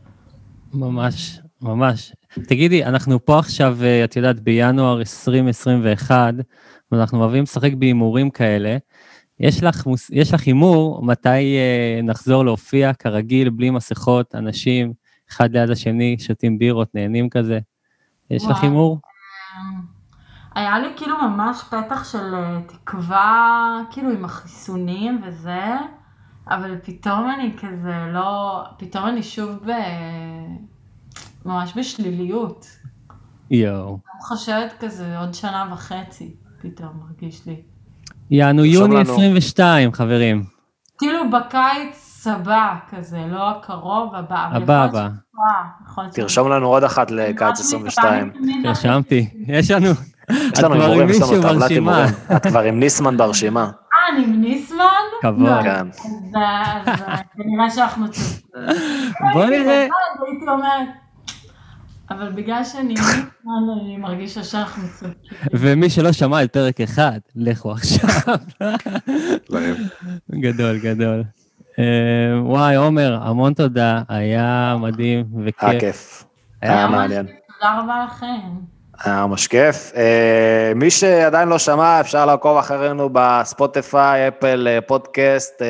Speaker 1: ממש, ממש. תגידי, אנחנו פה עכשיו, אה, את יודעת, בינואר 2021, ואנחנו אוהבים לשחק בהימורים כאלה. יש לך, מוס- יש לך הימור מתי אה, נחזור להופיע כרגיל, בלי מסכות, אנשים, אחד ליד השני, שותים בירות, נהנים כזה? יש לך
Speaker 3: וואו.
Speaker 1: הימור?
Speaker 3: היה לי כאילו ממש פתח של אה, תקווה, כאילו עם החיסונים וזה, אבל פתאום אני כזה לא, פתאום אני שוב ב... ממש בשליליות.
Speaker 1: יואו.
Speaker 3: אני חושבת כזה עוד שנה וחצי, פתאום מרגיש לי.
Speaker 1: יענו יוני
Speaker 2: לנו.
Speaker 1: 22, חברים.
Speaker 3: כאילו בקיץ הבא כזה, לא הקרוב, הבא.
Speaker 1: הבא, הבא.
Speaker 2: תרשום לנו עוד אחת לקיץ
Speaker 3: ממש
Speaker 2: 22.
Speaker 3: מתכוונים תמיד
Speaker 1: רשמתי. יש לנו,
Speaker 2: יש לנו הימורים, יש לנו טבלת. הימורים. את כבר עם ניסמן ברשימה.
Speaker 3: אה, אני עם ניסמן?
Speaker 1: כבוד.
Speaker 3: לא,
Speaker 2: כן.
Speaker 3: אז אה, כנראה שאנחנו צודקים.
Speaker 1: בוא נראה.
Speaker 3: הייתי אומרת, אבל בגלל שאני אני מרגישה שאנחנו צודקים.
Speaker 1: ומי שלא שמע את פרק אחד, לכו עכשיו. גדול, גדול. אה, וואי, עומר, המון תודה, היה מדהים
Speaker 2: היה
Speaker 1: וכיף.
Speaker 2: כיף. היה מעניין.
Speaker 3: תודה רבה לכם.
Speaker 2: היה ממש כיף. אה, מי שעדיין לא שמע, אפשר לעקוב אחרינו בספוטיפיי, אפל אה, פודקאסט,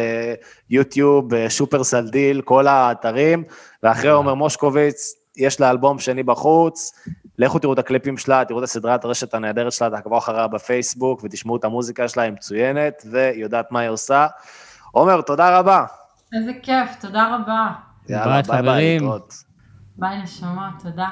Speaker 2: יוטיוב, שופרסל דיל, כל האתרים. ואחרי עומר מושקוביץ, יש לה אלבום שני בחוץ. לכו תראו את הקליפים שלה, תראו את הסדרת רשת הנהדרת שלה, תעקבו אחריה בפייסבוק ותשמעו את המוזיקה שלה, היא מצוינת והיא יודעת מה היא עושה. עומר, תודה רבה.
Speaker 3: איזה כיף, תודה רבה.
Speaker 2: יאללה, ביי ביי,
Speaker 1: חברים.
Speaker 2: להתראות.
Speaker 3: ביי נשמה, תודה.